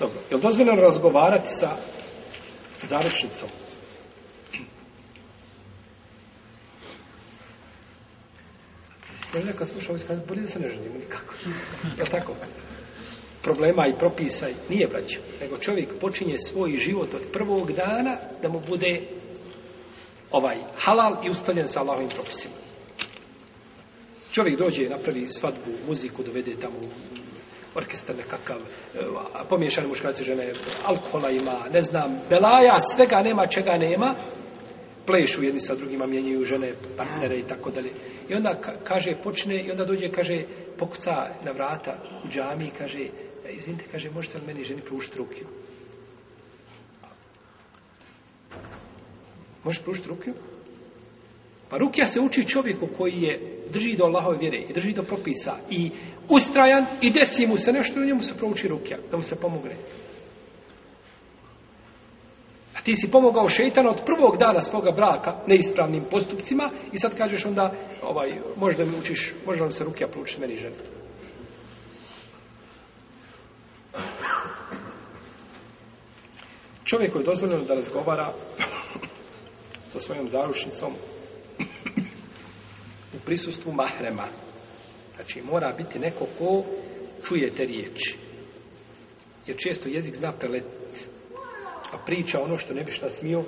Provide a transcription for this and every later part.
Dobro, je li dozvoljeno razgovarati sa završnicom? Ne znam, slušao i ovaj bolje da se ne ženimo nikako. Je li tako? Problema i propisa nije vraćen, Nego čovjek počinje svoj život od prvog dana da mu bude ovaj halal i ustaljen sa Allahovim propisima. Čovjek dođe, napravi svadbu, muziku, dovede tamo orkestar nekakav, e, pomiješani muškarci žene, alkohola ima, ne znam, belaja, svega nema, čega nema, plešu jedni sa drugima, mijenjaju žene, partnere i tako dalje. I onda kaže, počne, i onda dođe, kaže, pokuca na vrata u džami i kaže, e, izvinite, kaže, možete li meni ženi pružiti rukiju? Možeš pružiti rukiju? Pa rukija se uči čovjeku koji je drži do Allahove vjere i drži do propisa i ustrajan i desi mu se nešto i njemu se prouči rukija, da mu se pomogne. A ti si pomogao šeitana od prvog dana svoga braka neispravnim postupcima i sad kažeš onda, ovaj, možda mi učiš, možda mi se rukija prouči, meni žen. Čovjeku je dozvoljeno da razgovara sa svojom zarušnicom prisustvu mahrema. Znači, mora biti neko ko čuje te riječi. Jer često jezik zna prelet. A priča ono što ne bi šta smio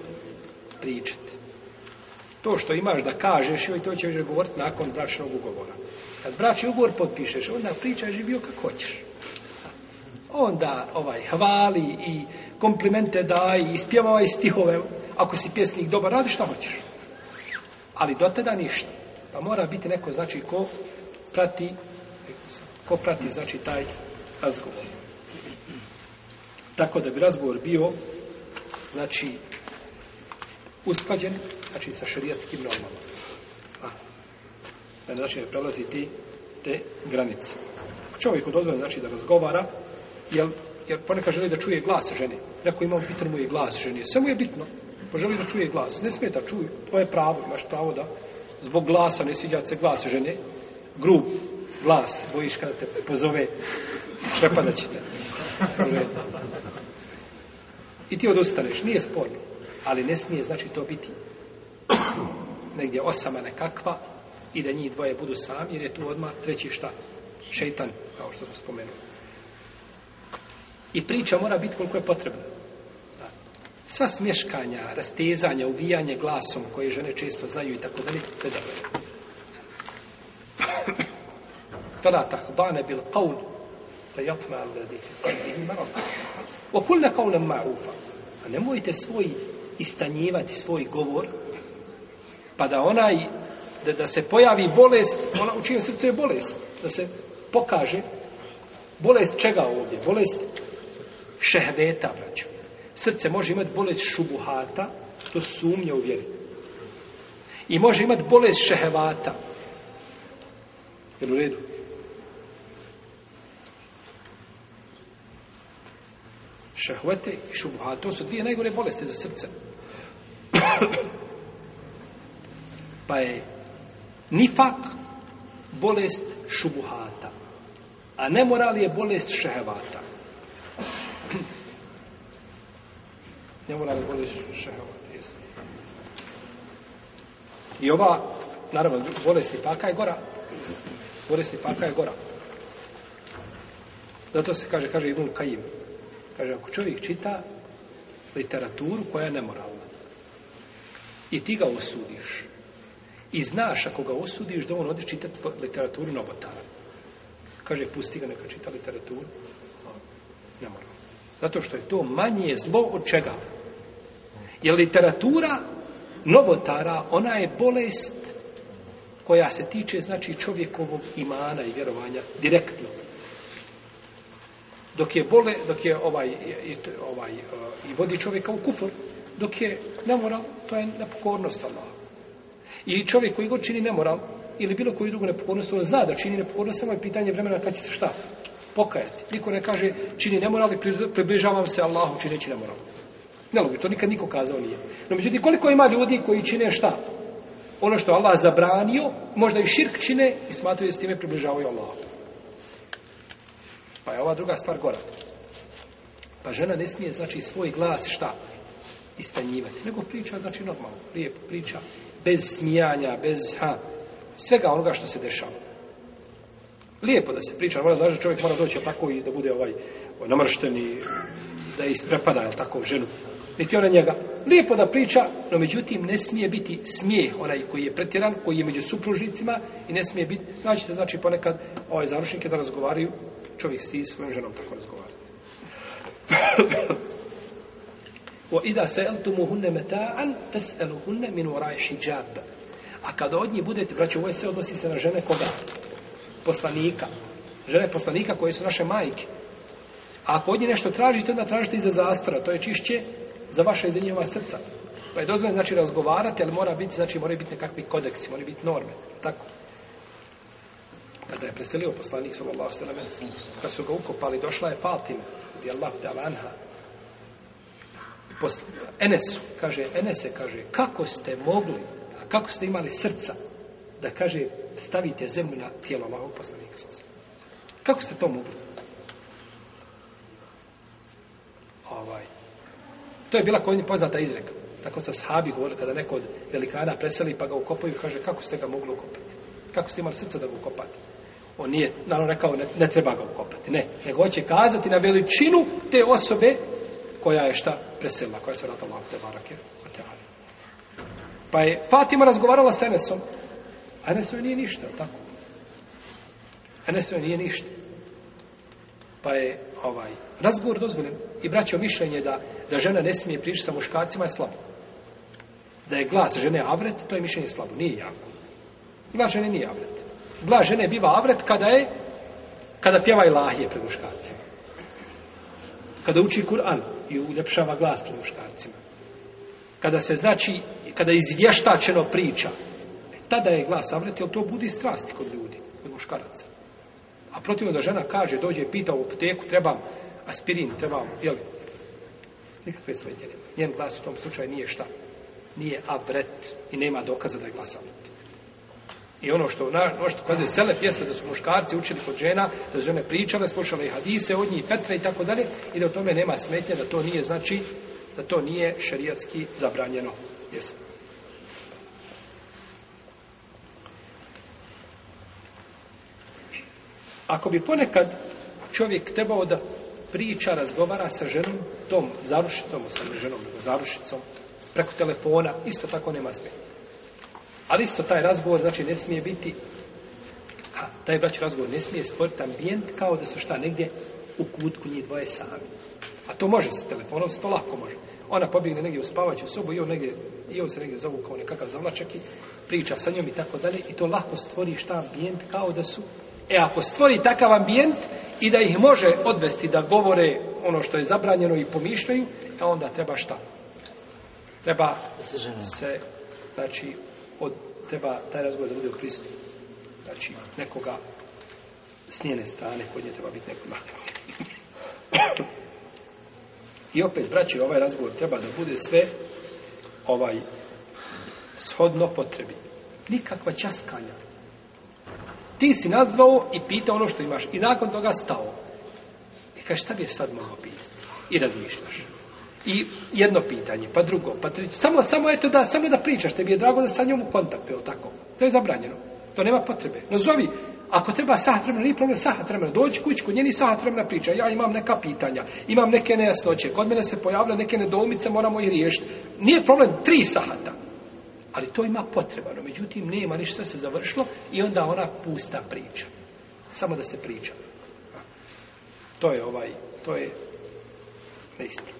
pričati. To što imaš da kažeš joj, to ćeš govoriti nakon bračnog ugovora. Kad bračni ugovor potpišeš, onda priča bio kako hoćeš. Onda ovaj, hvali i komplimente daj i stihove. Ako si pjesnik dobar, radi šta hoćeš. Ali do tada ništa. Pa mora biti neko, znači, ko prati, ko prati, znači, taj razgovor. Tako da bi razgovor bio, znači, usklađen, znači, sa šarijatskim normama. A, da znači, ne prelazi te granice. Čovjeku odozvore, znači, da razgovara, jer, jer ponekad želi da čuje glas žene. Neko ima pitan mu je glas žene. Sve mu je bitno. Pa želi da čuje glas. Ne da čuje. To je pravo. Imaš pravo da zbog glasa, ne sviđa se glas žene, grub glas, bojiš kada te pozove, prepadat će I ti odustaneš, nije sporno, ali ne smije znači to biti negdje osama nekakva i da njih dvoje budu sami, jer je tu odmah treći šta? Šeitan, kao što smo spomenuli. I priča mora biti koliko je potrebna. Sva smješkanja, rastezanja, uvijanje glasom koje žene često znaju i tako dalje, to je zabranjeno. Fela tahdane bil qavl jatma Okulna a nemojte svoj istanjivati svoj govor pa da onaj da, se pojavi bolest ona u čijem srcu je bolest da se pokaže bolest čega ovdje bolest šehveta braću Srce može imati bolest šubuhata, to sumnje u vjeri. I može imati bolest šehevata. jer u redu? Šehvate i šubuhata to su dvije najgore bolesti za srce. pa je nifak bolest šubuhata, a nemoral je bolest šehevata. Ne mora da voliš I ova, naravno, bolesti paka je gora. bolesti paka je gora. Zato se kaže, kaže Ibn Kajim, kaže, ako čovjek čita literaturu koja je nemoralna i ti ga osudiš i znaš ako ga osudiš da on odi čitati literaturu novotara. Kaže, pusti ga neka čita literaturu. Ne Zato što je to manje zlo od čega? Jer literatura novotara, ona je bolest koja se tiče, znači, čovjekovog imana i vjerovanja direktno. Dok je bole, dok je ovaj, ovaj e, i vodi čovjeka u kufor, dok je nemoral, to je nepokornost Allah. I čovjek koji god čini nemoral, ili bilo koju drugu nepokornost, on zna da čini nepokornost, samo je pitanje vremena kad će se šta pokajati. Niko ne kaže čini nemoral i približavam se Allahu čineći nemoral. Nelogično, to nikad niko kazao nije. No, međutim, koliko ima ljudi koji čine šta? Ono što Allah zabranio, možda i širk čine i da s time približavaju Allah. Pa je ova druga stvar gora. Pa žena ne smije, znači, svoj glas šta? Istanjivati. Nego priča, znači, normalno. Lijepo priča. Bez smijanja, bez ha, svega onoga što se dešava. Lijepo da se priča, mora znači čovjek mora doći tako i da bude ovaj namršten i da isprepada tako ženu niti ona njega. Lijepo da priča, no međutim ne smije biti smije onaj koji je pretjeran, koji je među supružnicima i ne smije biti, znači znači ponekad ovaj završnik da razgovaraju, čovjek sti s svojom ženom tako razgovara. se min hijab. A kada od njih budete, braći, ovo sve odnosi se na žene koga? Poslanika. Žene poslanika koje su naše majke. A ako od njih nešto tražite, onda tražite iza zastora. To je čišće za vaša i za njihova srca. Pa je dozvoljeno znači razgovarati, ali mora biti, znači moraju biti nekakvi kodeksi, moraju biti norme. Tako. Kada je preselio poslanik sallallahu sellem, kad pa su ga ukopali, došla je Fatima, di Allah anha. Enesu, kaže, Enese, kaže, kako ste mogli, a kako ste imali srca, da kaže, stavite zemlju na tijelo Allahovog poslanika sallallahu Kako ste to mogli? Ovaj, to je bila kod njih poznata izreka. Tako sa sahabi govorili kada neko od velikana preseli pa ga ukopaju kaže kako ste ga mogli ukopati? Kako ste imali srce da ga ukopate? On nije, naravno, rekao ne, treba ga ukopati. Ne, nego hoće kazati na veličinu te osobe koja je šta preselila, koja se vratila te barake. Pa je Fatima razgovarala s Enesom. Enesom nije ništa, tako? Enesom nije ništa. Pa je ovaj razgovor dozvoljen i braćo mišljenje da, da žena ne smije pričati sa muškarcima je slabo. Da je glas žene avret, to je mišljenje slabo, nije jako. Glas žene nije avret. Glas žene biva avret kada je kada pjeva ilahije pred muškarcima. Kada uči Kur'an i uljepšava glas pred muškarcima. Kada se znači, kada izvještačeno priča, e, tada je glas avret, jer to budi strasti kod ljudi, kod muškaraca. A protivno da žena kaže, dođe i pita u apoteku, trebam aspirin, trebam, jel? Nikakve smetnje Njen glas u tom slučaju nije šta? Nije abret i nema dokaza da je glas I ono što, na, ono što kazuje sele da su muškarci učili kod žena, da su žene pričale, slušale i hadise od njih, petre i tako dalje, i da u tome nema smetnje, da to nije, znači, da to nije šerijatski zabranjeno. Jeste. Ako bi ponekad čovjek trebao da priča, razgovara sa ženom, tom zarušicom, sa ženom, zarušicom, preko telefona, isto tako nema smetnje. Ali isto taj razgovor, znači, ne smije biti, a taj brać razgovor ne smije stvoriti ambijent kao da su šta negdje u kutku njih dvoje sami. A to može se telefonom, to lako može. Ona pobjegne negdje u spavaću sobu i on, negdje, i on se negdje zovu kao nekakav zavlačak i priča sa njom i tako dalje. I to lako stvori šta ambijent kao da su E ako stvori takav ambijent i da ih može odvesti da govore ono što je zabranjeno i pomišljaju, e onda treba šta? Treba se, znači, od, treba taj razgovor da bude u pristupu. Znači, nekoga s njene strane, kod nje treba biti nekoga. I opet, braći, ovaj razgovor treba da bude sve ovaj shodno potrebi. Nikakva časkanja, ti si nazvao i pitao ono što imaš. I nakon toga stao. I e, kaže, šta bi sad mogao pitati? I razmišljaš. I jedno pitanje, pa drugo, pa treće. Samo, samo eto da, samo da pričaš. Tebi je drago da sa njom u kontaktu, jel tako? To je zabranjeno. To nema potrebe. Nazovi, ako treba sahat vremena, nije problem sahat vremena. Dođi kuć, kod njeni sahat vremena priča. Ja imam neka pitanja, imam neke nejasnoće. Kod mene se pojavlja neke nedoumice, moramo ih riješiti. Nije problem tri sahata. Ali to ima potrebano, međutim nema ništa se završilo i onda ona pusta priča. Samo da se priča. To je ovaj, to je neistina.